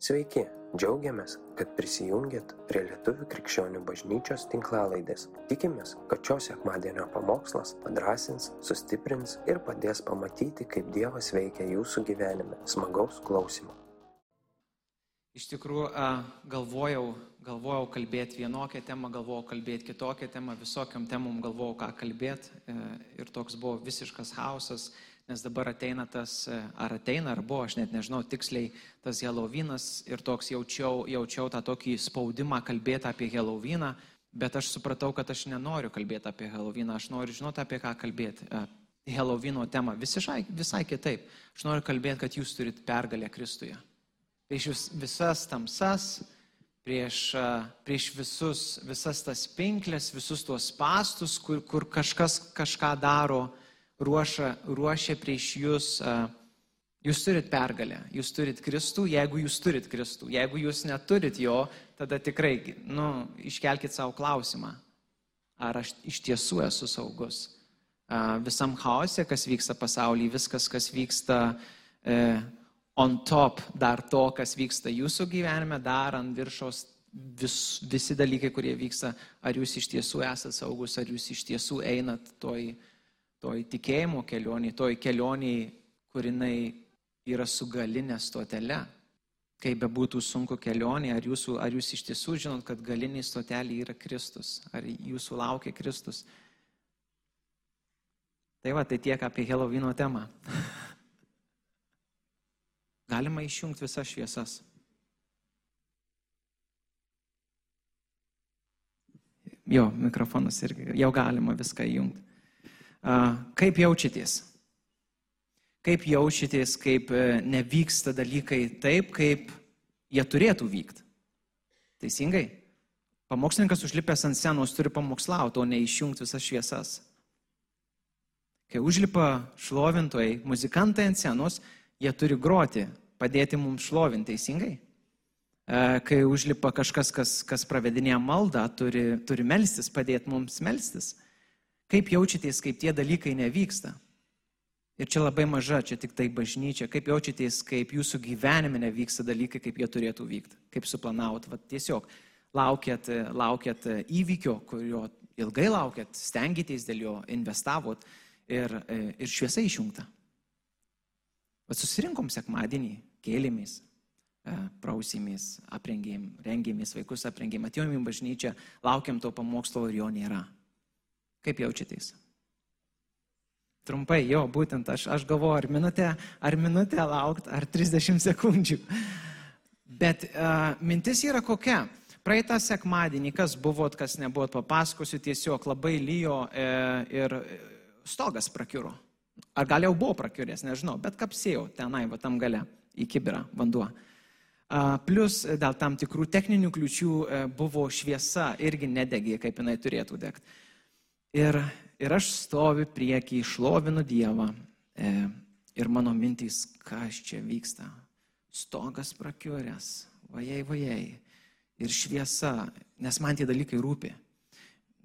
Sveiki, džiaugiamės, kad prisijungiat prie Lietuvių krikščionių bažnyčios tinklalaidės. Tikimės, kad šios sekmadienio pamokslas padrasins, sustiprins ir padės pamatyti, kaip Dievas veikia jūsų gyvenime. Smagaus klausimų. Iš tikrųjų, galvojau, galvojau kalbėti vienokią temą, galvojau kalbėti kitokią temą, visokiam temom galvojau, ką kalbėti e, ir toks buvo visiškas chaosas nes dabar ateina tas, e, ar ateina, ar buvo, aš net nežinau tiksliai, tas Helovynas ir toks jaučiau, jaučiau tą tokį spaudimą kalbėti apie Helovyną, bet aš supratau, kad aš nenoriu kalbėti apie Helovyną, aš noriu žinoti, apie ką kalbėti. Helovino tema visai, visai kitaip. Aš noriu kalbėti, kad jūs turit pergalę Kristuje. Prieš visas tamsas, prieš, prieš visus, visas tas pinklės, visus tuos pastus, kur, kur kažkas kažką daro, ruošia, ruošia prieš jūs, jūs turit pergalę, jūs turit Kristų, jeigu jūs turit Kristų. Jeigu jūs neturit jo, tada tikrai, nu, iškelkite savo klausimą, ar aš iš tiesų esu saugus. Visam chaose, kas vyksta pasaulyje, viskas, kas vyksta e, on top dar to, kas vyksta jūsų gyvenime, dar ant viršaus vis, visi dalykai, kurie vyksta, ar jūs iš tiesų esate saugus, ar jūs iš tiesų einat toj toj tikėjimo kelioniai, toj kelioniai, kur jinai yra su galinė stotele. Kaip be būtų sunku kelionė, ar, jūsų, ar jūs iš tiesų žinot, kad galinė stotelė yra Kristus, ar jūsų laukia Kristus. Tai va, tai tiek apie Helovino temą. Galima išjungti visas šviesas. Jo, mikrofonas irgi, jau galima viską įjungti. Kaip jaučiatės? Kaip jaučiatės, kaip e, nevyksta dalykai taip, kaip jie turėtų vykti? Teisingai? Pamokslininkas užlipęs ant scenos turi pamokslauti, o ne išjungti visas šviesas. Kai užlipa šlovintojai, muzikantai ant scenos, jie turi groti, padėti mums šlovinti, teisingai? E, kai užlipa kažkas, kas, kas pravedinėja maldą, turi, turi melstis, padėti mums melstis. Kaip jaučiatės, kaip tie dalykai nevyksta? Ir čia labai maža, čia tik tai bažnyčia. Kaip jaučiatės, kaip jūsų gyvenime nevyksta dalykai, kaip jie turėtų vykti, kaip suplanavot. Vat tiesiog laukėt, laukėt įvykio, kurio ilgai laukėt, stengiatės dėl jo, investavot ir, ir šviesa išjungta. Vat susirinkom sekmadienį, kėlėmės, prausėmės, aprengėm, rengėmės, vaikus aprengėm, atėjom į bažnyčią, laukiam to pamokslo ir jo nėra. Kaip jaučiatės? Trumpai, jo, būtent aš, aš galvoju, ar minutę, ar minutę laukti, ar 30 sekundžių. Bet uh, mintis yra kokia? Praeitą sekmadienį, kas buvot, kas nebuvot, papasakosiu, tiesiog labai lyjo e, ir stogas prakiuro. Ar gal jau buvo prakiuręs, nežinau, bet kapsėjau tenai, va tam gale, į kibirą vanduo. Uh, plus dėl tam tikrų techninių kliučių e, buvo šviesa irgi nedegė, kaip jinai turėtų degti. Ir, ir aš stoviu priekį, išlovinu Dievą. E, ir mano mintys, kas čia vyksta. Stogas prakiuręs, vajai, vajai. Ir šviesa, nes man tie dalykai rūpi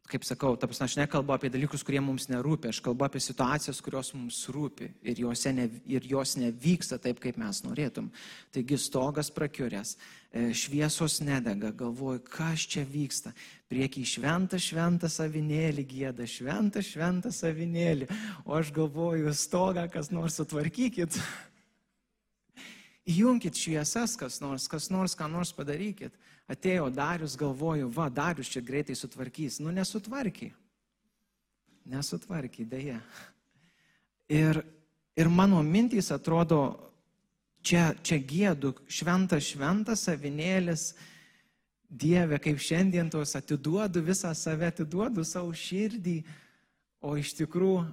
kaip sakau, ta prasme, aš nekalbu apie dalykus, kurie mums nerūpi, aš kalbu apie situacijas, kurios mums rūpi ir, ne, ir jos nevyksta taip, kaip mes norėtum. Taigi stogas prakiuręs, e, šviesos nedega, galvoju, kas čia vyksta. Prieky šventą, šventą savinėlį gėda, šventą, šventą savinėlį, o aš galvoju, stogą kas nors sutvarkykit. Įjunkit šviesas, kas nors, kas nors, ką nors padarykit atėjo Darius, galvoju, va, Darius čia greitai sutvarkys. Nu, nesutvarky. Nesutvarky, dėja. Ir, ir mano mintys atrodo, čia, čia gėdu, šventas, šventas savinėlis, Dieve, kaip šiandien tos atiduodu visą save, atiduodu savo širdį, o iš tikrųjų,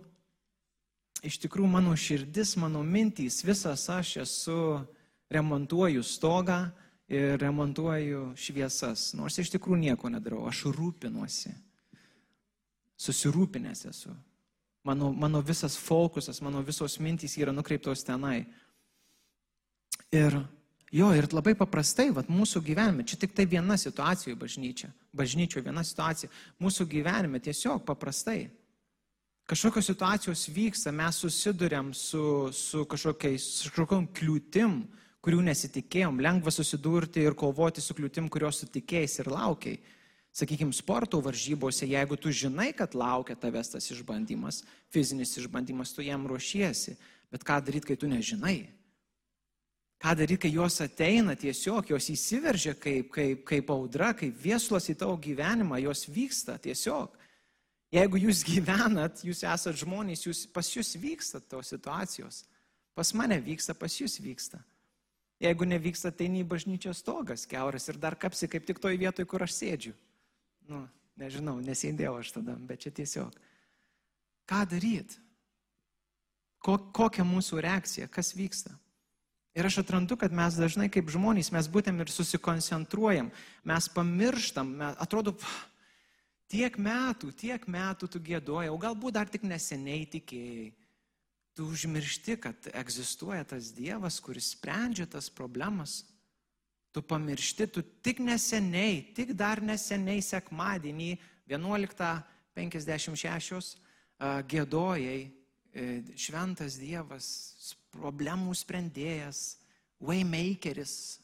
iš tikrųjų mano širdis, mano mintys, visas aš esu, remontuoju stogą, ir remontuoju šviesas, nors iš tikrųjų nieko nedarau, aš rūpinuosi. Susirūpinęs esu. Mano, mano visas fokusas, mano visos mintys yra nukreiptos tenai. Ir jo, ir labai paprastai, vat, mūsų gyvenime, čia tik tai viena situacija bažnyčia, bažnyčio viena situacija, mūsų gyvenime tiesiog paprastai. Kažkokios situacijos vyksta, mes susidurėm su, su kažkokiais, kažkokiam kliūtim, kurių nesitikėjom, lengva susidurti ir kovoti su kliūtim, kurios sutikėjais ir laukiai. Sakykime, sporto varžybose, jeigu tu žinai, kad laukia tavęs tas išbandymas, fizinis išbandymas, tu jam ruošiesi, bet ką daryti, kai tu nežinai? Ką daryti, kai jos ateina tiesiog, jos įsiveržia kaip, kaip, kaip audra, kaip vieslos į tavo gyvenimą, jos vyksta tiesiog. Jeigu jūs gyvenat, jūs esat žmonės, jūs, pas jūs vyksta tos situacijos. Pas mane vyksta, pas jūs vyksta. Jeigu nevyksta, tai nei bažnyčios stogas keuras ir dar kapsi kaip tik toj vietoj, kur aš sėdžiu. Nu, nežinau, nesėdėjau aš tada, bet čia tiesiog. Ką daryti? Ko, kokia mūsų reakcija, kas vyksta? Ir aš atrandu, kad mes dažnai kaip žmonės, mes būtent ir susikoncentruojam, mes pamirštam, mes, atrodo, pff, Tiek metų, tiek metų tu gėdoji, o galbūt dar tik neseniai tikėjai. Tu užmiršti, kad egzistuoja tas Dievas, kuris sprendžia tas problemas. Tu pamiršti, tu tik neseniai, tik dar neseniai sekmadienį 11.56 gėdojai e, šventas Dievas, problemų sprendėjas, waymakeris.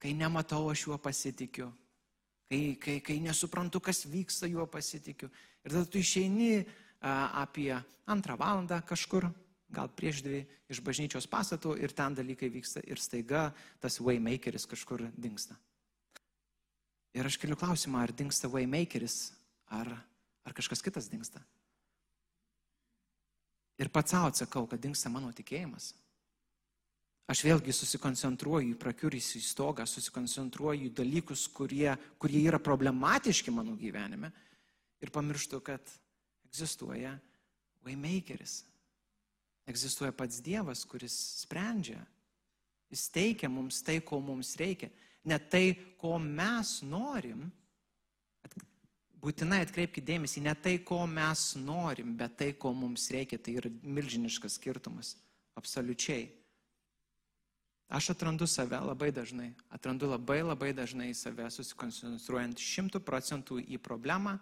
Kai nematau, aš juo pasitikiu kai, kai, kai nesuprantu, kas vyksta, juo pasitikiu. Ir tada tu išeini apie antrą valandą kažkur, gal prieš dvi iš bažnyčios pastatų ir ten dalykai vyksta ir staiga tas waymakeris kažkur dinksta. Ir aš keliu klausimą, ar dinksta waymakeris, ar, ar kažkas kitas dinksta. Ir pats savo atsakau, kad dinksta mano tikėjimas. Aš vėlgi susikoncentruoju į prakiurysį stogą, susikoncentruoju į dalykus, kurie, kurie yra problematiški mano gyvenime ir pamirštu, kad egzistuoja Waymakeris. Egzistuoja pats Dievas, kuris sprendžia. Jis teikia mums tai, ko mums reikia. Ne tai, ko mes norim. Būtinai atkreipkite dėmesį, ne tai, ko mes norim, bet tai, ko mums reikia. Tai yra milžiniškas skirtumas. Absoliučiai. Aš atrandu save labai dažnai, atrandu labai labai dažnai save susikoncentruojant šimtų procentų į problemą,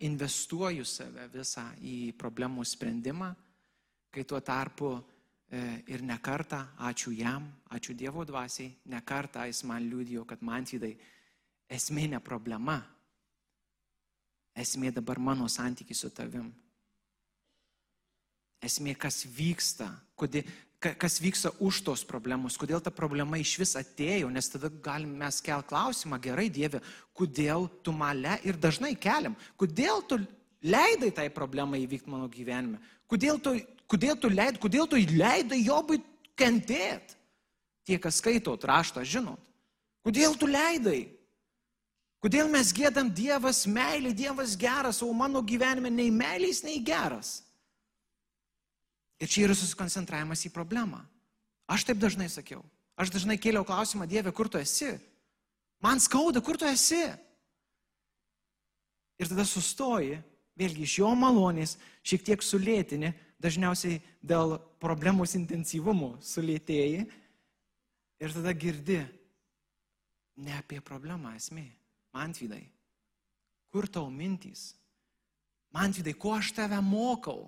investuoju save visą į problemų sprendimą, kai tuo tarpu e, ir nekartą, ačiū jam, ačiū Dievo dvasiai, nekartą jis man liūdėjo, kad man tydai esmė ne problema, esmė dabar mano santykiai su tavim. Esmė, kas vyksta, kodėl, kas vyksta už tos problemos, kodėl ta problema iš vis atėjo, nes tada galim mes kel klausimą, gerai Dieve, kodėl tu male ir dažnai keliam, kodėl tu leidai tai problemai įvykti mano gyvenime, kodėl tu, kodėl tu leidai, kodėl tu leidai Jobui kentėti. Tie, kas skaitot raštą, žinot, kodėl tu leidai. Kodėl mes gėdam Dievas meilė, Dievas geras, o mano gyvenime nei meilės, nei geras. Ir čia yra susikoncentravimas į problemą. Aš taip dažnai sakiau. Aš dažnai kėliau klausimą, Dieve, kur tu esi? Man skauda, kur tu esi? Ir tada sustoji, vėlgi iš jo malonės, šiek tiek sulėtini, dažniausiai dėl problemos intensyvumo sulėtėjai. Ir tada girdi, ne apie problemą esmė. Mantvidai, kur tau mintys? Mantvidai, ko aš tave mokau?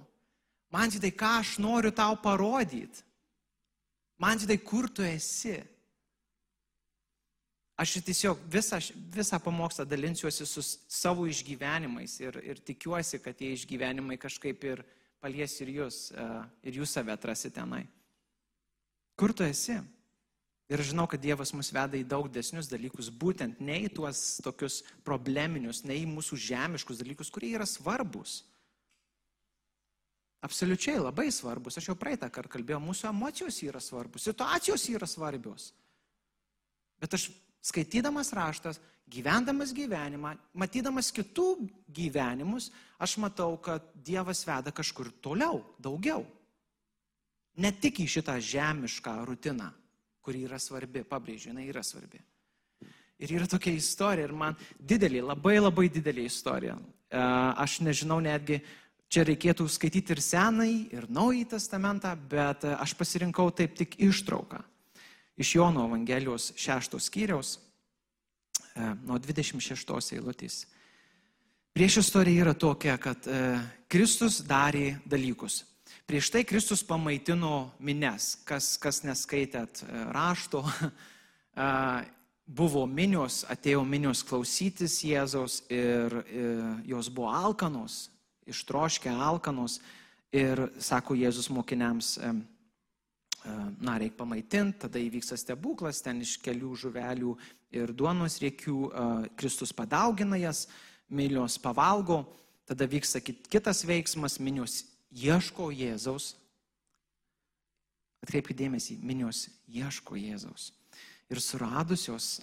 Man tai ką aš noriu tau parodyti. Man tai kur tu esi. Aš tiesiog visą, visą pamokslą dalinsiuosi su savo išgyvenimais ir, ir tikiuosi, kad tie išgyvenimai kažkaip ir palies ir jūs, e, ir jūs save atrasite tenai. Kur tu esi? Ir žinau, kad Dievas mus veda į daug desnius dalykus, būtent ne į tuos tokius probleminius, ne į mūsų žemiškus dalykus, kurie yra svarbus. Absoliučiai labai svarbus. Aš jau praeitą kartą kalbėjau, mūsų emocijos yra svarbus, situacijos yra svarbios. Bet aš skaitydamas raštas, gyvendamas gyvenimą, matydamas kitų gyvenimus, aš matau, kad Dievas veda kažkur toliau, daugiau. Ne tik į šitą žemišką rutiną, kuri yra svarbi, pabrėžiu, jinai yra svarbi. Ir yra tokia istorija, ir man didelė, labai labai didelė istorija. E, aš nežinau netgi, Čia reikėtų skaityti ir Senąjį, ir Naująjį testamentą, bet e, aš pasirinkau taip tik ištrauką iš Jono Evangelijos 6 skyriaus e, nuo 26 eilutės. Prieš istorija yra tokia, kad e, Kristus darė dalykus. Prieš tai Kristus pamaitino mines, kas, kas neskaitėt rašto, buvo minios, atėjo minios klausytis Jėzaus ir, ir jos buvo alkanos, ištroškę alkanos ir sako Jėzus mokiniams, na, reikia pamaitinti, tada įvyksta stebuklas, ten iš kelių žuvelių ir duonos riekių Kristus padaugina jas, minios pavalgo, tada vyksta kitas veiksmas, minios ieško Jėzaus. Atkreipkite dėmesį, minios ieško Jėzaus ir suradusios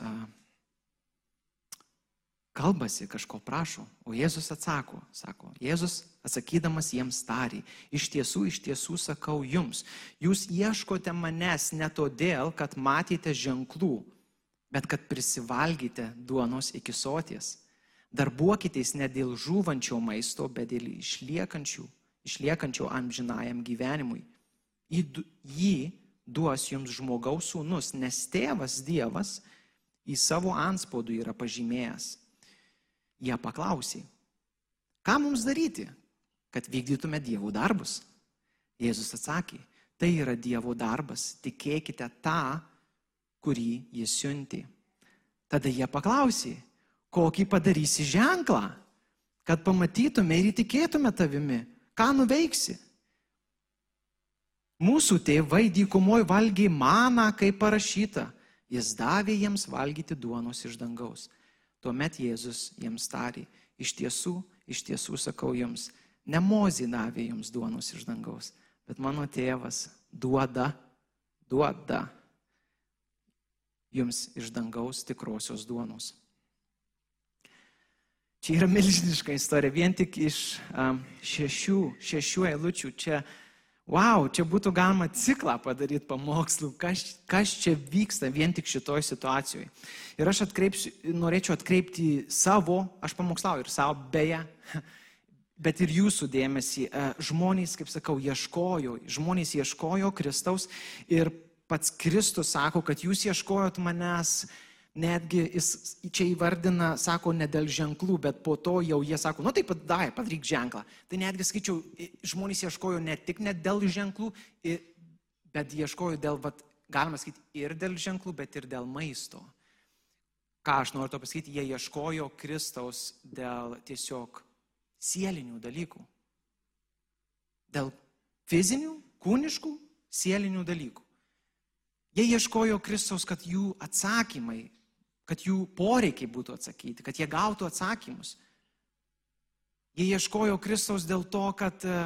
kalbasi, kažko prašo, o Jėzus atsako, sako, Jėzus atsakydamas jiems tarė, iš tiesų, iš tiesų sakau jums, jūs ieškote manęs ne todėl, kad matėte ženklų, bet kad prisivalgyte duonos iki soties. Darbuokitės ne dėl žūvančio maisto, bet dėl išliekančių, išliekančio amžinajam gyvenimui. Jį duos jums žmogaus sūnus, nes tėvas Dievas į savo anspaudų yra pažymėjęs. Jie paklausė, ką mums daryti, kad vykdytume dievų darbus? Jėzus atsakė, tai yra dievo darbas, tikėkite tą, kurį jis siunti. Tada jie paklausė, kokį padarysi ženklą, kad pamatytume ir įtikėtume tavimi, ką nuveiksi. Mūsų tėvai dykumoje valgė maną, kaip parašyta. Jis davė jiems valgyti duonos iš dangaus. Tuomet Jėzus jiems tarė, iš tiesų, iš tiesų sakau jums, ne mozė davė jums duonos iš dangaus, bet mano tėvas duoda, duoda jums iš dangaus tikrosios duonos. Čia yra milžiniška istorija, vien tik iš um, šešių, šešių eilučių. Čia wow, čia būtų galima ciklą padaryti pamokslų, kas, kas čia vyksta vien tik šitoj situacijoje. Ir aš norėčiau atkreipti savo, aš pamokslauju ir savo beje, bet ir jūsų dėmesį. E, žmonės, kaip sakau, ieškojo, žmonės ieškojo Kristaus ir pats Kristus sako, kad jūs ieškojot manęs netgi jis čia įvardina, sako, ne dėl ženklų, bet po to jau jie sako, nu taip, dai, padaryk ženklą. Tai netgi skaičiau, žmonės ieškojo ne tik ne dėl ženklų, bet ieškojo dėl, vat, galima sakyti, ir dėl ženklų, bet ir dėl maisto. Ką aš noriu to pasakyti, jie ieškojo Kristaus dėl tiesiog sielinių dalykų. Dėl fizinių, kūniškų, sielinių dalykų. Jie ieškojo Kristaus, kad jų atsakymai kad jų poreikiai būtų atsakyti, kad jie gautų atsakymus. Jie ieškojo Kristaus dėl to, kad e,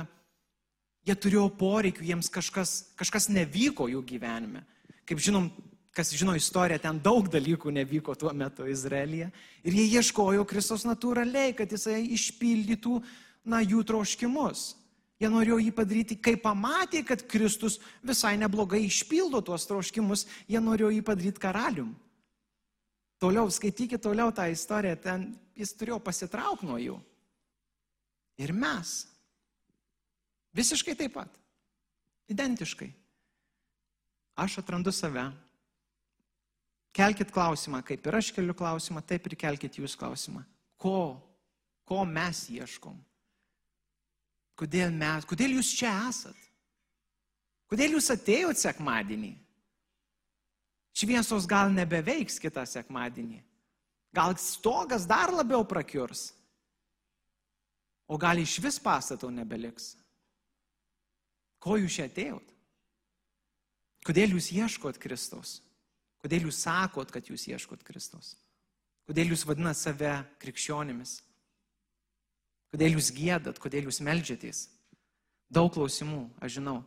jie turėjo poreikių, jiems kažkas, kažkas nevyko jų gyvenime. Kaip žinom, kas žino istoriją, ten daug dalykų nevyko tuo metu Izraelyje. Ir jie ieškojo Kristaus natūraliai, kad jisai išpildytų, na, jų troškimus. Jie norėjo jį padaryti, kai pamatė, kad Kristus visai neblogai išpildo tuos troškimus, jie norėjo jį padaryti karalium. Toliau, skaitykite toliau tą istoriją, ten jis turėjo pasitraukti nuo jų. Ir mes. Visiškai taip pat. Identiškai. Aš atrandu save. Kelkit klausimą, kaip ir aš keliu klausimą, taip ir kelkit jūs klausimą. Ko? Ko mes ieškom? Kodėl mes? Kodėl jūs čia esat? Kodėl jūs atėjote sekmadienį? Šviesos gal nebeveiks kitą sekmadienį. Gal stogas dar labiau prakiurs. O gal iš vis pastato nebeliks. Ko jūs čia atėjot? Kodėl jūs ieškot Kristaus? Kodėl jūs sakot, kad jūs ieškot Kristaus? Kodėl jūs vadinat save krikščionimis? Kodėl jūs gėdat, kodėl jūs melžiatės? Daug klausimų, aš žinau.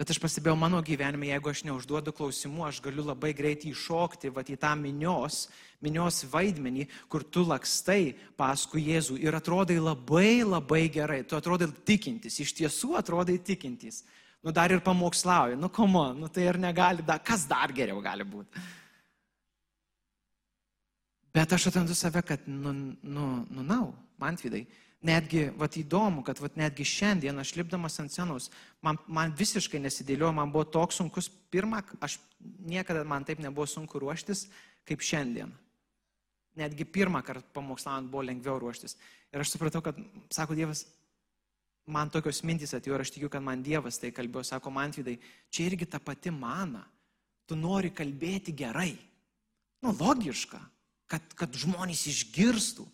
Bet aš pastebėjau mano gyvenime, jeigu aš neužduodu klausimų, aš galiu labai greitai iššokti va, į tą minios, minios vaidmenį, kur tu lakstai paskui Jėzų ir atrodai labai labai gerai, tu atrodai tikintis, iš tiesų atrodai tikintis. Nu dar ir pamokslauji, nu komo, nu tai ir negali, da, kas dar geriau gali būti. Bet aš atrandu save, kad, nu, nu, nu, nau, man vidai, netgi, vat įdomu, kad vat netgi šiandien aš lipdamas ant scenos, man, man visiškai nesidėliojo, man buvo toks sunkus, pirmą, aš niekada man taip nebuvo sunku ruoštis, kaip šiandien. Netgi pirmą kartą pamokslant buvo lengviau ruoštis. Ir aš supratau, kad, sako Dievas, man tokios mintys atėjo ir aš tikiu, kad man Dievas tai kalbėjo, sako man vidai, čia irgi ta pati mana. Tu nori kalbėti gerai. Nu, logiška, kad, kad žmonės išgirstų.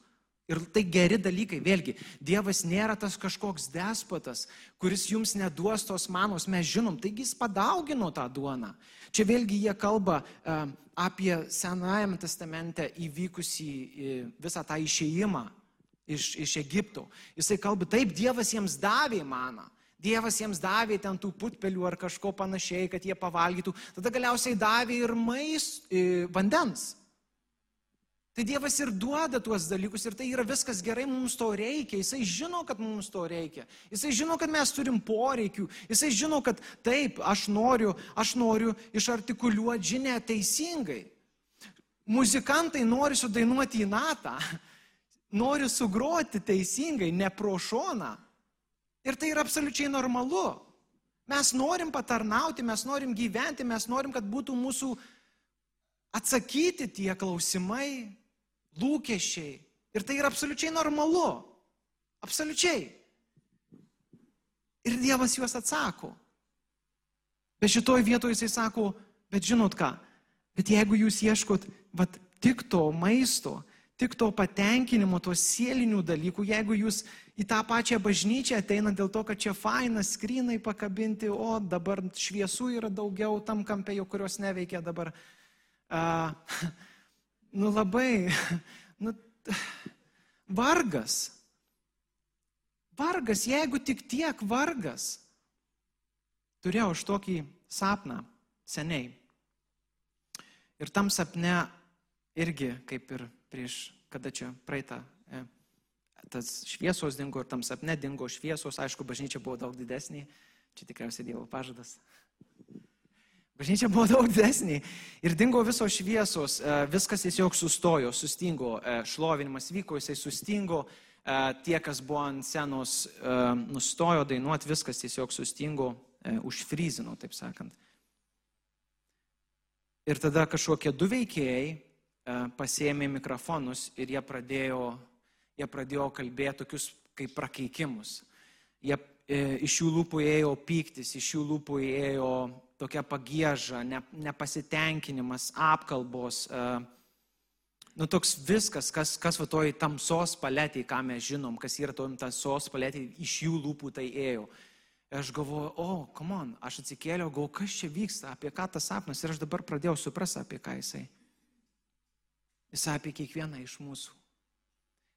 Ir tai geri dalykai, vėlgi, Dievas nėra tas kažkoks despotas, kuris jums neduos tos manos, mes žinom, taigi jis padaugino tą duoną. Čia vėlgi jie kalba uh, apie Senajame testamente įvykusį uh, visą tą išėjimą iš, iš Egipto. Jisai kalba, taip, Dievas jiems davė maną. Dievas jiems davė ten tų putpelių ar kažko panašiai, kad jie pavalgytų. Tada galiausiai davė ir mais, e, vandens. Tai Dievas ir duoda tuos dalykus ir tai yra viskas gerai, mums to reikia. Jisai žino, kad mums to reikia. Jisai žino, kad mes turim poreikių. Jisai žino, kad taip, aš noriu, aš noriu išartikuliuoti žinę teisingai. Muzikantai nori sudainuoti į natą, nori sugroti teisingai, ne pro šoną. Ir tai yra absoliučiai normalu. Mes norim patarnauti, mes norim gyventi, mes norim, kad būtų mūsų atsakyti tie klausimai, lūkesčiai. Ir tai yra absoliučiai normalu. Absoliučiai. Ir Dievas juos atsako. Bet šitoj vietoje jisai sako, bet žinot ką, bet jeigu jūs ieškot, vat, tik to maisto, tik to patenkinimo, to sielinių dalykų, jeigu jūs į tą pačią bažnyčią ateina dėl to, kad čia faina skrinai pakabinti, o dabar šviesų yra daugiau tam kampė, kurios neveikia dabar. Uh, nu labai, nu, vargas. Vargas, jeigu tik tiek vargas. Turėjau aš tokį sapną seniai. Ir tam sapne irgi, kaip ir prieš, kada čia praeitą, e, tas šviesos dingo ir tam sapne dingo šviesos, aišku, bažnyčia buvo daug didesnė, čia tikriausiai Dievo pažadas. Bažnyčia buvo daug didesnė ir dingo visos šviesos, e, viskas tiesiog sustojo, sustingo, e, šlovinimas vyko, jisai sustingo, tie, kas buvo ant senos, nustojo dainuoti, viskas tiesiog sustingo, užfryzino, taip sakant. Ir tada kažkokie du veikėjai E, pasėmė mikrofonus ir jie pradėjo, jie pradėjo kalbėti tokius kaip prakeikimus. Jie, e, iš jų lūpų ėjo pyktis, iš jų lūpų ėjo tokia pagėža, ne, nepasitenkinimas, apkalbos. E, nu, toks viskas, kas, kas va toj tamsos palėtėje, ką mes žinom, kas yra toj tamsos palėtėje, iš jų lūpų tai ėjo. Ir aš galvoju, o, oh, come on, aš atsikėliau, galvoju, kas čia vyksta, apie ką tas sapnas ir aš dabar pradėjau suprasti, apie ką jisai. Jis apie kiekvieną iš mūsų.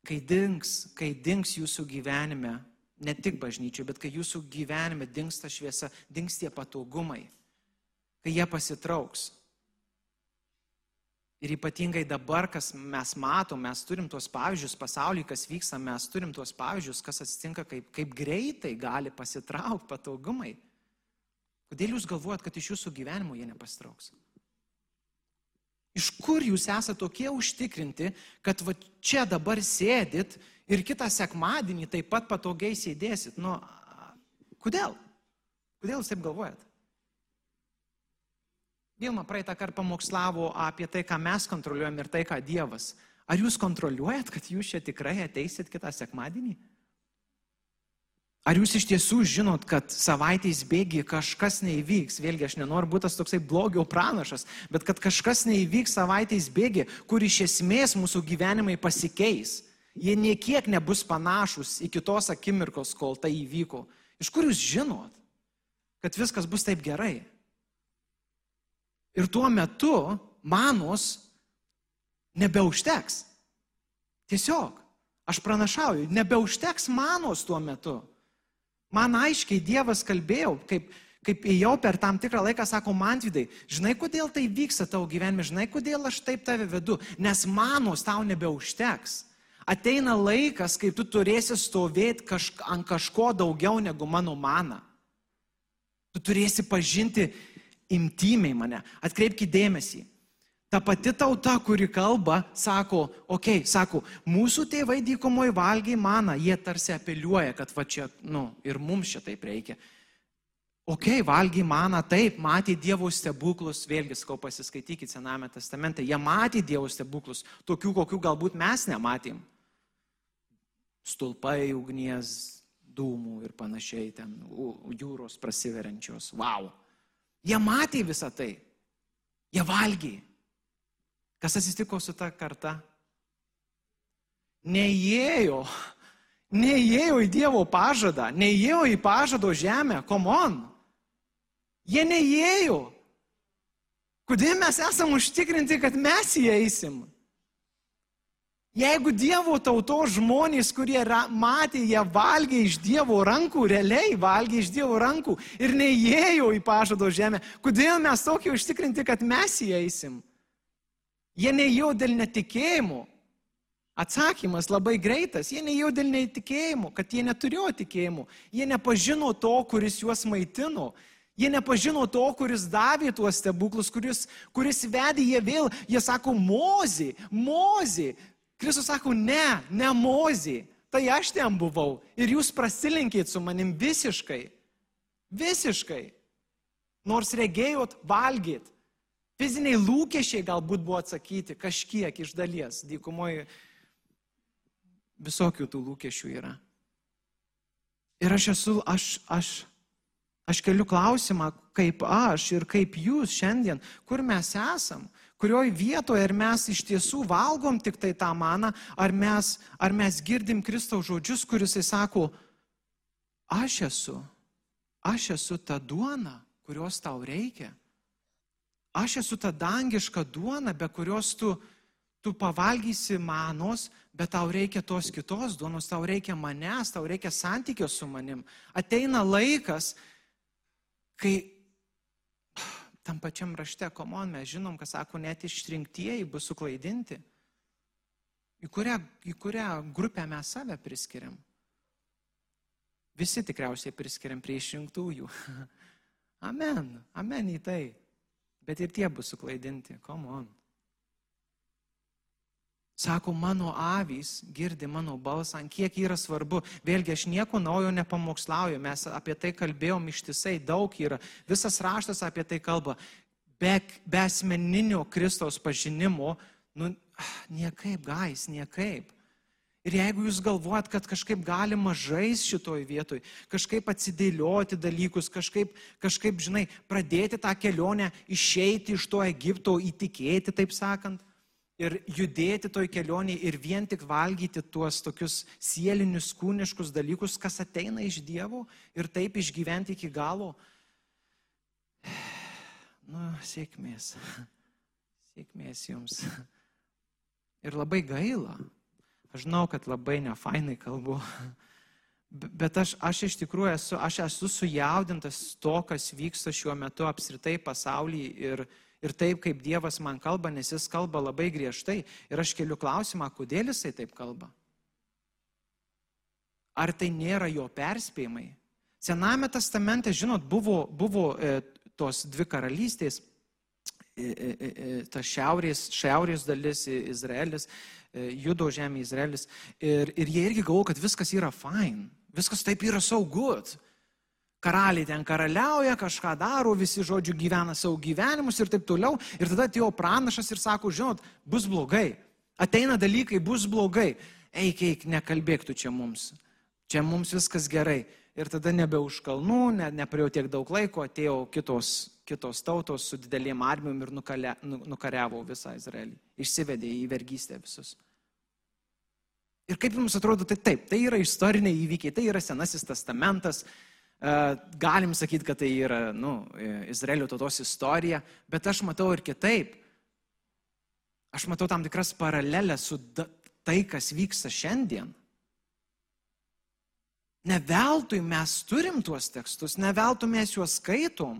Kai dings, kai dings jūsų gyvenime, ne tik bažnyčiai, bet kai jūsų gyvenime dings ta šviesa, dings tie patogumai, kai jie pasitrauks. Ir ypatingai dabar, kas mes matom, mes turim tuos pavyzdžius pasaulyje, kas vyksta, mes turim tuos pavyzdžius, kas atsitinka, kaip, kaip greitai gali pasitraukti patogumai. Kodėl jūs galvojat, kad iš jūsų gyvenimo jie nepasitrauks? Iš kur jūs esate tokie užtikrinti, kad va čia dabar sėdit ir kitą sekmadienį taip pat patogiai sėdėsit? Nu, kodėl? Kodėl jūs taip galvojat? Vilma praeitą kartą pamokslavo apie tai, ką mes kontroliuojam ir tai, ką Dievas. Ar jūs kontroliuojat, kad jūs čia tikrai ateisit kitą sekmadienį? Ar jūs iš tiesų žinot, kad savaitės bėgi kažkas neįvyks? Vėlgi, aš nenoriu būti tas toksai blogio pranašas, bet kad kažkas neįvyks savaitės bėgi, kur iš esmės mūsų gyvenimai pasikeis. Jie niekiek nebus panašus iki tos akimirkos, kol tai įvyko. Iš kur jūs žinot, kad viskas bus taip gerai? Ir tuo metu manos nebeužteks. Tiesiog, aš pranašauju, nebeužteks manos tuo metu. Man aiškiai Dievas kalbėjau, kaip, kaip ėjau per tam tikrą laiką, sako, man vidai, žinai, kodėl tai vyksta tavo gyvenime, žinai, kodėl aš taip tave vedu, nes manos tau nebeužteks. Ateina laikas, kai tu turėsi stovėti kažk, ant kažko daugiau negu mano mana. Tu turėsi pažinti imtymiai mane. Atkreipkite dėmesį. Ta pati tauta, kuri kalba, sako, okei, okay, sako, mūsų tėvai dykumoje valgiai maną, jie tarsi apeliuoja, kad va čia, nu, ir mums čia taip reikia. Okay, valgiai maną, taip, matė Dievo stebuklus, vėlgi, sakau, pasiskaitykite Sename testamente, jie matė Dievo stebuklus, tokių, kokių galbūt mes nematėm. Stulpai ugnies, dūmų ir panašiai, ten jūros prasiveriančios. Wow. Jie matė visą tai. Jie valgė. Kas atsitiko su ta karta? Neįėjo. Neįėjo į Dievo pažadą. Neįėjo į pažado žemę. Komon. Jie neįėjo. Kodėl mes esam užtikrinti, kad mes įeisim? Jeigu Dievo tautos žmonės, kurie ra, matė, jie valgė iš Dievo rankų, realiai valgė iš Dievo rankų ir neįėjo į pažado žemę, kodėl mes tokie užtikrinti, kad mes įeisim? Jie neįėjo dėl netikėjimo. Atsakymas labai greitas. Jie neįėjo dėl netikėjimo, kad jie neturėjo tikėjimo. Jie nepažino to, kuris juos maitino. Jie nepažino to, kuris davė tuos stebuklus, kuris, kuris vedė jie vėl. Jie sako, mozė, mozė, Kristus sako, ne, ne mozį, tai aš ten buvau ir jūs prasilinkėt su manim visiškai. Visiškai. Nors regėjot, valgyt. Fiziniai lūkesčiai galbūt buvo atsakyti kažkiek iš dalies. Dykumoje visokių tų lūkesčių yra. Ir aš esu, aš, aš, aš keliu klausimą, kaip aš ir kaip jūs šiandien, kur mes esam kurioj vietoje ar mes iš tiesų valgom tik tai tą maną, ar mes, ar mes girdim Kristaus žodžius, kuris jis sako, aš esu, aš esu ta duona, kurios tau reikia. Aš esu ta dangiška duona, be kurios tu, tu pavalgysi manos, bet tau reikia tos kitos duonos, tau reikia manęs, tau reikia santykio su manim. Ateina laikas, kai tam pačiam rašte, komon, mes žinom, kad sako, net išrinktieji bus suklaidinti. Į kurią, į kurią grupę mes save priskiriam? Visi tikriausiai priskiriam prie išrinktųjų. Amen, amen į tai. Bet ir tie bus suklaidinti, komon. Sako, mano avys girdi mano balsą, kiek yra svarbu. Vėlgi, aš nieko naujo nepamokslauju, mes apie tai kalbėjom ištisai, daug yra. Visas raštas apie tai kalba. Be, be asmeninio Kristaus pažinimo, nu, niekaip, gais, niekaip. Ir jeigu jūs galvojat, kad kažkaip galima žais šitoj vietoj, kažkaip atsidėlioti dalykus, kažkaip, kažkaip, žinai, pradėti tą kelionę, išeiti iš to Egipto, įtikėti, taip sakant, ir judėti toj kelionėje ir vien tik valgyti tuos tokius sielinius, kūniškus dalykus, kas ateina iš Dievo ir taip išgyventi iki galo. Nu, sėkmės. Sėkmės jums. Ir labai gaila. Aš žinau, kad labai nefainai kalbu. Bet aš, aš iš tikrųjų esu, aš esu sujaudintas to, kas vyksta šiuo metu apskritai pasaulyje ir, ir taip, kaip Dievas man kalba, nes jis kalba labai griežtai. Ir aš keliu klausimą, kodėl jisai taip kalba. Ar tai nėra jo perspėjimai? Sename testamente, žinot, buvo, buvo e, tos dvi karalystės, e, e, e, e ta šiaurės, šiaurės dalis Izraelis, e, judo žemė Izraelis. Ir, ir jie irgi galvo, kad viskas yra fine, viskas taip yra so good karaliai ten karaliauja, kažką daro, visi, žodžiu, gyvena savo gyvenimus ir taip toliau. Ir tada atėjo pranašas ir sako, žinot, bus blogai. Ateina dalykai, bus blogai. Eik, eik, nekalbėk tu čia mums. Čia mums viskas gerai. Ir tada nebe už kalnų, ne, nepraėjo tiek daug laiko, atėjo kitos, kitos tautos su didelėm armijom ir nukale, nu, nukariavo visą Izraelį. Išsivedė į vergystę visus. Ir kaip jums atrodo, tai taip, tai yra istoriniai įvykiai, tai yra Senasis testamentas, galim sakyti, kad tai yra nu, e, Izraelio tautos istorija, bet aš matau ir kitaip. Aš matau tam tikras paralelės su tai, kas vyksta šiandien. Ne veltui mes turim tuos tekstus, ne veltui mes juos skaitom.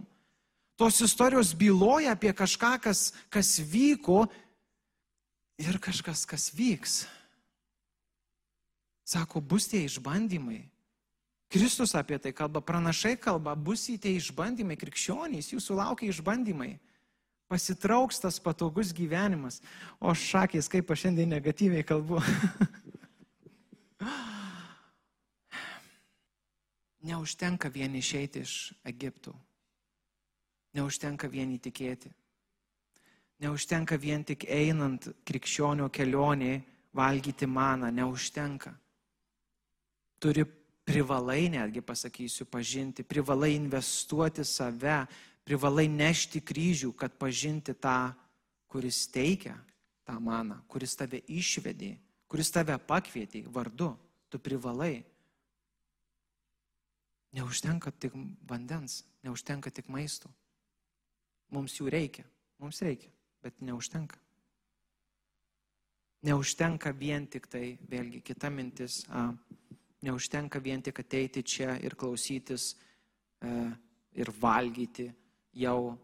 Tos istorijos byloja apie kažką, kas, kas vyko ir kažkas, kas vyks. Sako, bus tie išbandymai, Kristus apie tai kalba, pranašai kalba, bus į tie išbandymai, krikščionys, jūsų laukia išbandymai. Pasitrauks tas patogus gyvenimas. O šakės, kaip aš šiandien negatyviai kalbu. Neužtenka vien išeiti iš Egiptų. Neužtenka vien įtikėti. Neužtenka vien tik einant krikščionio kelionė valgyti maną. Neužtenka. Turi privalai netgi pasakysiu pažinti, privalai investuoti save, privalai nešti kryžių, kad pažinti tą, kuris teikia tą maną, kuris tave išvedė, kuris tave pakvietė vardu. Tu privalai. Neužtenka tik vandens, neužtenka tik maisto. Mums jų reikia, mums reikia, bet neužtenka. Neužtenka vien tik tai, vėlgi kita mintis, a, neužtenka vien tik ateiti čia ir klausytis e, ir valgyti jau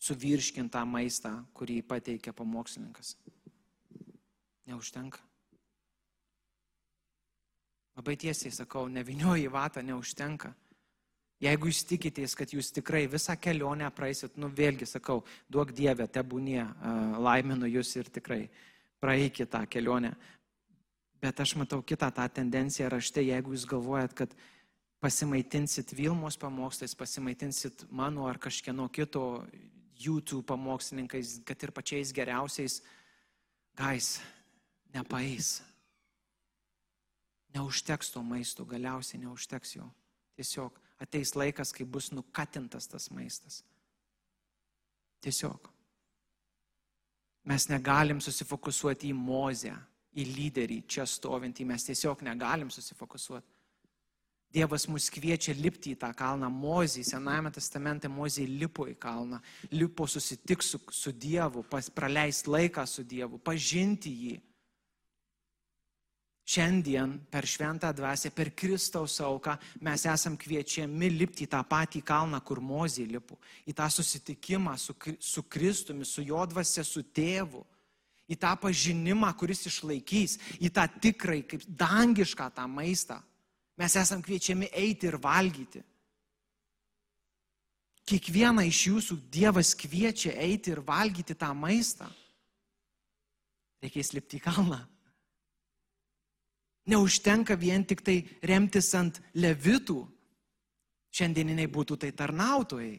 suvirškintą maistą, kurį pateikia pamokslininkas. Neužtenka. Labai tiesiai sakau, nevinioji vatą neužtenka. Jeigu jūs tikitės, kad jūs tikrai visą kelionę praisit, nu vėlgi sakau, duok Dievę, tebūnie, laiminu jūs ir tikrai praeikit tą kelionę. Bet aš matau kitą tą tendenciją rašte, jeigu jūs galvojat, kad pasimaitinsit Vilmos pamokslais, pasimaitinsit mano ar kažkieno kito YouTube pamokslininkais, kad ir pačiais geriausiais, gais, nepaeis. Neužteks to maisto, galiausiai neužteks jo. Tiesiog ateis laikas, kai bus nukatintas tas maistas. Tiesiog. Mes negalim susifokusuoti į mozę, į lyderį čia stovintį, mes tiesiog negalim susifokusuoti. Dievas mus kviečia lipti į tą kalną. Mozį, Senajame testamente Mozė lipo į kalną, lipo susitikti su, su Dievu, praleisti laiką su Dievu, pažinti jį. Šiandien per šventą dvasę, per Kristaus auką mes esam kviečiami lipti į tą patį kalną, kur Mozė lipo, į tą susitikimą su, su Kristumi, su jo dvasia, su tėvu, į tą pažinimą, kuris išlaikys, į tą tikrai kaip dangišką tą maistą. Mes esam kviečiami eiti ir valgyti. Kiekvieną iš jūsų Dievas kviečia eiti ir valgyti tą maistą. Reikės lipti į kalną. Neužtenka vien tik tai remtis ant levitų. Šiandieniniai būtų tai tarnautojai.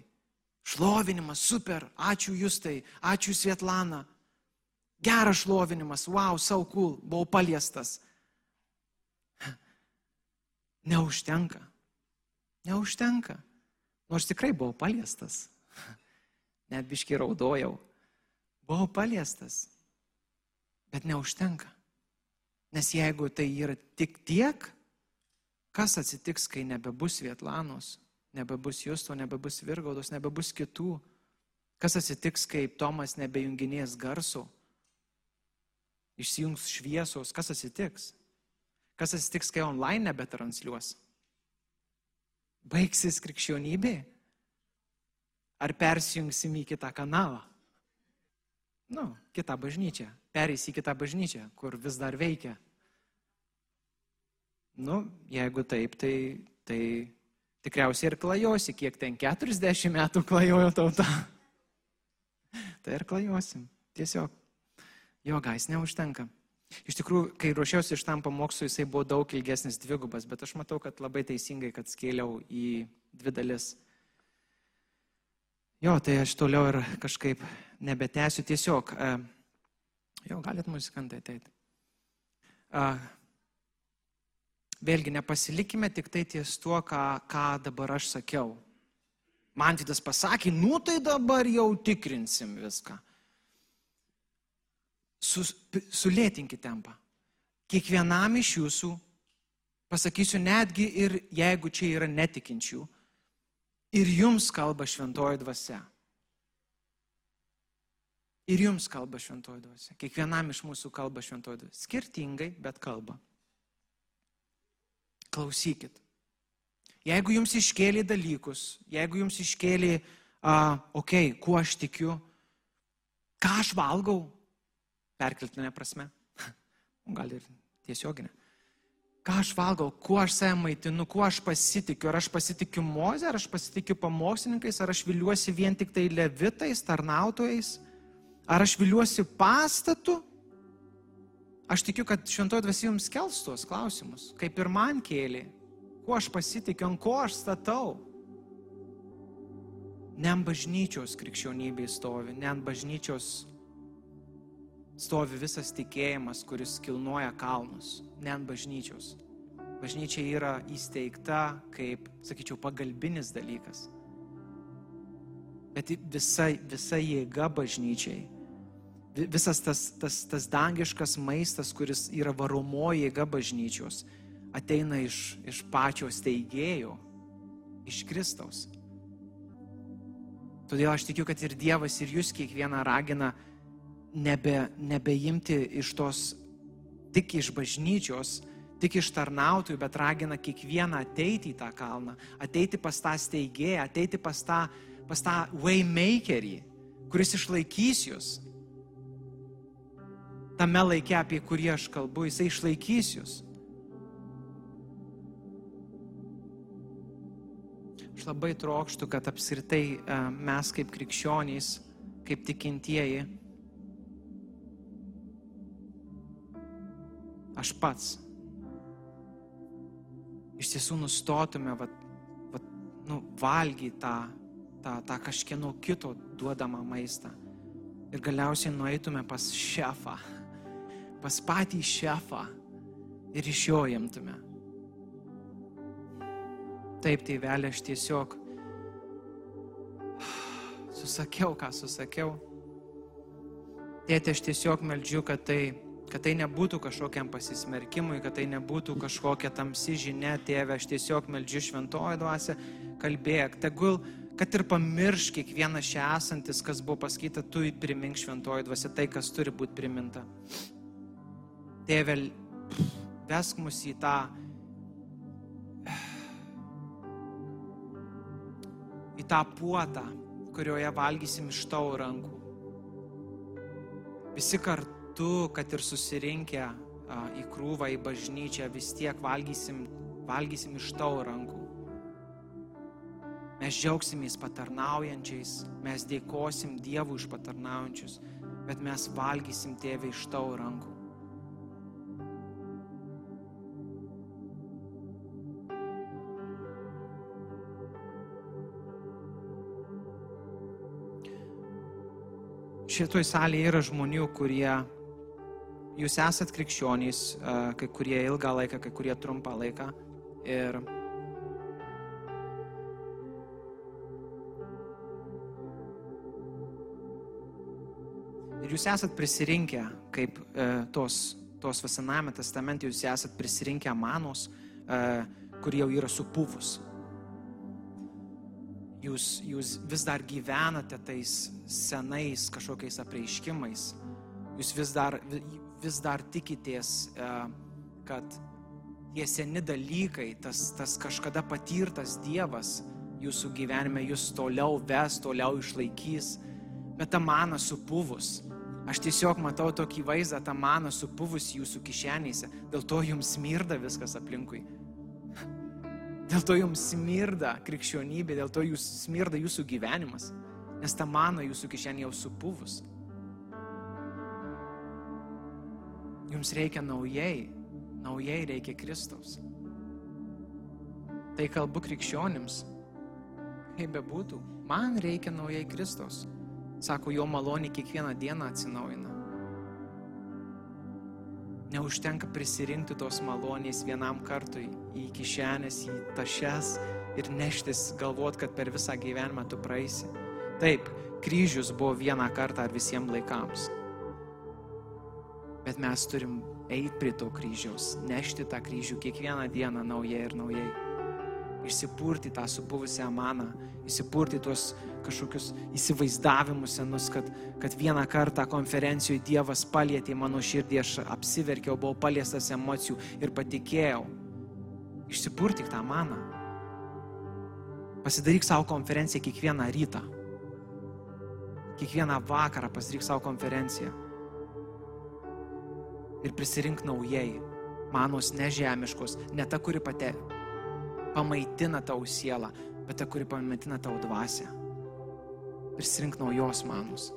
Šlovinimas, super, ačiū Justai, ačiū Svietlana. Geras šlovinimas, wow, sau cool, buvau paliestas. Neužtenka. Neužtenka. Nors tikrai buvau paliestas. Net biški raudojau. Buvau paliestas. Bet neužtenka. Nes jeigu tai yra tik tiek, kas atsitiks, kai nebebus Vietlanos, nebebus Justo, nebebus Virgaudos, nebebus kitų? Kas atsitiks, kai Tomas nebejunginės garso, išsijungs šviesos, kas atsitiks? Kas atsitiks, kai online nebetransliuos? Baigsis krikščionybė? Ar persijungsim į kitą kanalą? Nu, kitą bažnyčią pereis į kitą bažnyčią, kur vis dar veikia. Nu, jeigu taip, tai, tai tikriausiai ir klajosi, kiek ten 40 metų klajojo tauta. tai ir klajosim. Tiesiog. Jo gais neužtenka. Iš tikrųjų, kai ruošiausi iš tam pamokslui, jisai buvo daug ilgesnis dvigubas, bet aš matau, kad labai teisingai, kad skėliau į dvi dalis. Jo, tai aš toliau ir kažkaip nebetęsiu tiesiog. Uh, Jo, galit muzikantai ateiti. Uh, vėlgi, nepasilikime tik tai ties tuo, ką, ką dabar aš sakiau. Man tai tas pasakė, nu tai dabar jau tikrinsim viską. Sus, sulėtinkite tempą. Kiekvienam iš jūsų, pasakysiu netgi ir jeigu čia yra netikinčių, ir jums kalba šventoji dvasia. Ir jums kalba šventoji dvasia. Kiekvienam iš mūsų kalba šventoji dvasia. Skirtingai, bet kalba. Klausykit. Jeigu jums iškėlė dalykus, jeigu jums iškėlė, uh, okei, okay, kuo aš tikiu, ką aš valgau, perkeltinė prasme, gal ir tiesioginė. Ką aš valgau, kuo aš save maitinu, kuo aš pasitikiu, ar aš pasitikiu mozę, ar aš pasitikiu pamokslininkais, ar aš viliuosi vien tik tai levitais, tarnautojais Ar aš viliuosi pastatu? Aš tikiu, kad šventoji dvasia jums kels tuos klausimus, kaip ir man kėlė. Kuo aš pasitikiu, ant ko aš statau? Ne ant bažnyčios krikščionybė stovi, ne ant bažnyčios stovi visas tikėjimas, kuris kilnoja kalnus, ne ant bažnyčios. Bažnyčia yra įsteigta kaip, sakyčiau, pagalbinis dalykas. Bet visa, visa jėga bažnyčiai, visas tas, tas, tas dangiškas maistas, kuris yra varomoji jėga bažnyčios, ateina iš, iš pačios teigėjo, iš Kristaus. Todėl aš tikiu, kad ir Dievas, ir jūs kiekvieną ragina nebe, nebeimti iš tos tik iš bažnyčios, tik iš tarnautojų, bet ragina kiekvieną ateiti į tą kalną, ateiti pas tą steigėją, ateiti pas tą, pas tą waymakerį, kuris išlaikys jūs. Tame laikė, apie kurį aš kalbu, jisai išlaikys jūs. Aš labai trokštų, kad apskritai e, mes kaip krikščionys, kaip tikintieji, aš pats iš tiesų nustotume vat, vat, nu, valgyti tą, tą, tą kažkieno kito duodamą maistą. Ir galiausiai nueitume pas šefą, pas patį šefą ir iš jo imtume. Taip, tai vėlė, aš tiesiog susakiau, ką susakiau. Tėtė, aš tiesiog meldžiu, kad tai kad tai nebūtų kažkokiam pasismerkimui, kad tai nebūtų kažkokia tamsi žinia, tėve, aš tiesiog meldžiu šventojo dvasę, kalbėk, tegul, kad ir pamirš kiekvienas čia esantis, kas buvo pasakyta, tu primink šventojo dvasę tai, kas turi būti priminta. Tėve, vesk mus į tą, į tą puotą, kurioje valgysim iš tavo rankų. Visi kartu kartu, kad ir susirinkę į krūvą, į bažnyčią, vis tiek valgysim, valgysim iš tavo rankų. Mes džiaugsimės patarnaujančiais, mes dėkosim Dievui už patarnaujančius, bet mes valgysim tėvę iš tavo rankų. Šitoj salėje yra žmonių, kurie jūs esat krikščionys, kai kurie ilgą laiką, kai kurie trumpą laiką. Ir Ir jūs esat prisirinkę, kaip e, tos, tos Vasename testamente, jūs esat prisirinkę manos, e, kur jau yra supuvus. Jūs, jūs vis dar gyvenate tais senais kažkokiais apreiškimais. Jūs vis dar, vis dar tikitės, e, kad tie seni dalykai, tas, tas kažkada patirtas Dievas jūsų gyvenime jūs toliau ves, toliau išlaikys, bet ta mana supuvus. Aš tiesiog matau tokį vaizdą, tą maną supuvus jūsų kišenėse, dėl to jums smirda viskas aplinkui. Dėl to jums smirda krikščionybė, dėl to jūs smirda jūsų gyvenimas, nes ta mana jūsų kišenė jau supuvus. Jums reikia naujai, naujai reikia Kristaus. Tai kalbu krikščionims, kaip bebūtų, man reikia naujai Kristaus. Sako, jo malonė kiekvieną dieną atsinaujina. Neužtenka prisirinkti tos malonės vienam kartui į kišenės, į tašes ir neštis, galvot, kad per visą gyvenimą tu praeisi. Taip, kryžius buvo vieną kartą ar visiems laikams. Bet mes turim eiti prie to kryžiaus, nešti tą kryžių kiekvieną dieną naujai ir naujai. Išsipurti tą supuvusią maną, įsipurti tuos kažkokius įsivaizdavimus senus, kad, kad vieną kartą konferencijoje Dievas palėtė mano širdį, aš apsiverkiau, buvau paliestas emocijų ir patikėjau. Išsipurtik tą maną. Pasidaryk savo konferenciją kiekvieną rytą. Kiekvieną vakarą pasidaryk savo konferenciją ir prisirink naujai. Manos nežemiškos, ne ta, kuri pate pamaitina tau sielą, bet ta, kuri pamaitina tau dvasę. Prisirink naujos manos.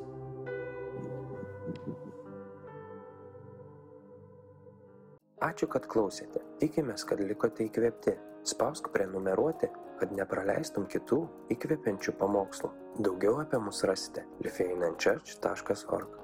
Ačiū, kad klausėte. Tikimės, kad likote įkvėpti. Spausk prenumeruoti, kad nepraleistum kitų įkvepiančių pamokslų. Daugiau apie mus rasite lifeinanchurch.org